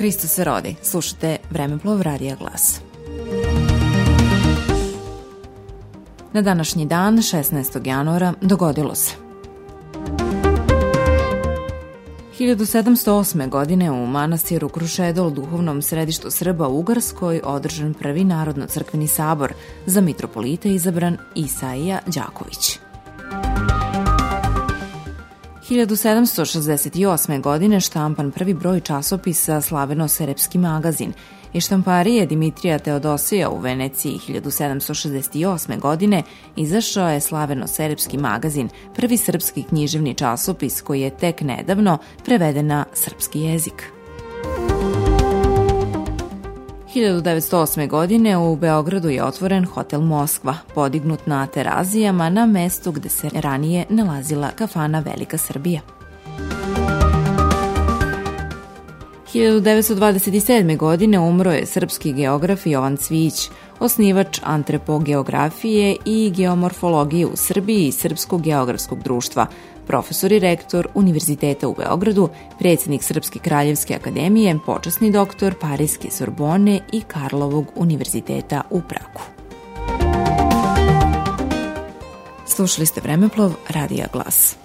Hristo se rodi. Slušate Vremeplov Radija Glas. Na današnji dan, 16. januara, dogodilo se. 1708. godine u manastiru Krušedol, duhovnom središtu Srba u Ugarskoj, održan prvi narodno-crkveni sabor, za mitropolita izabran Isaija Đaković. 1768. godine štampan prvi broj časopisa Slaveno-Serepski magazin i štamparije Dimitrija Teodosija u Veneciji 1768. godine izašao je Slaveno-Serepski magazin, prvi srpski književni časopis koji je tek nedavno preveden na srpski jezik. 1908. godine u Beogradu je otvoren hotel Moskva, podignut na terazijama na mestu gde se ranije nalazila kafana Velika Srbija. 1927. godine umro je srpski geograf Jovan Cvić, osnivač antropogeografije i geomorfologije u Srbiji i Srpskog geografskog društva, profesor i rektor Univerziteta u Beogradu, predsednik Srpske kraljevske akademije, počasni doktor Parijske Sorbone i Karlovog univerziteta u Pragu. Slušali ste Vremeplov Radija Glas.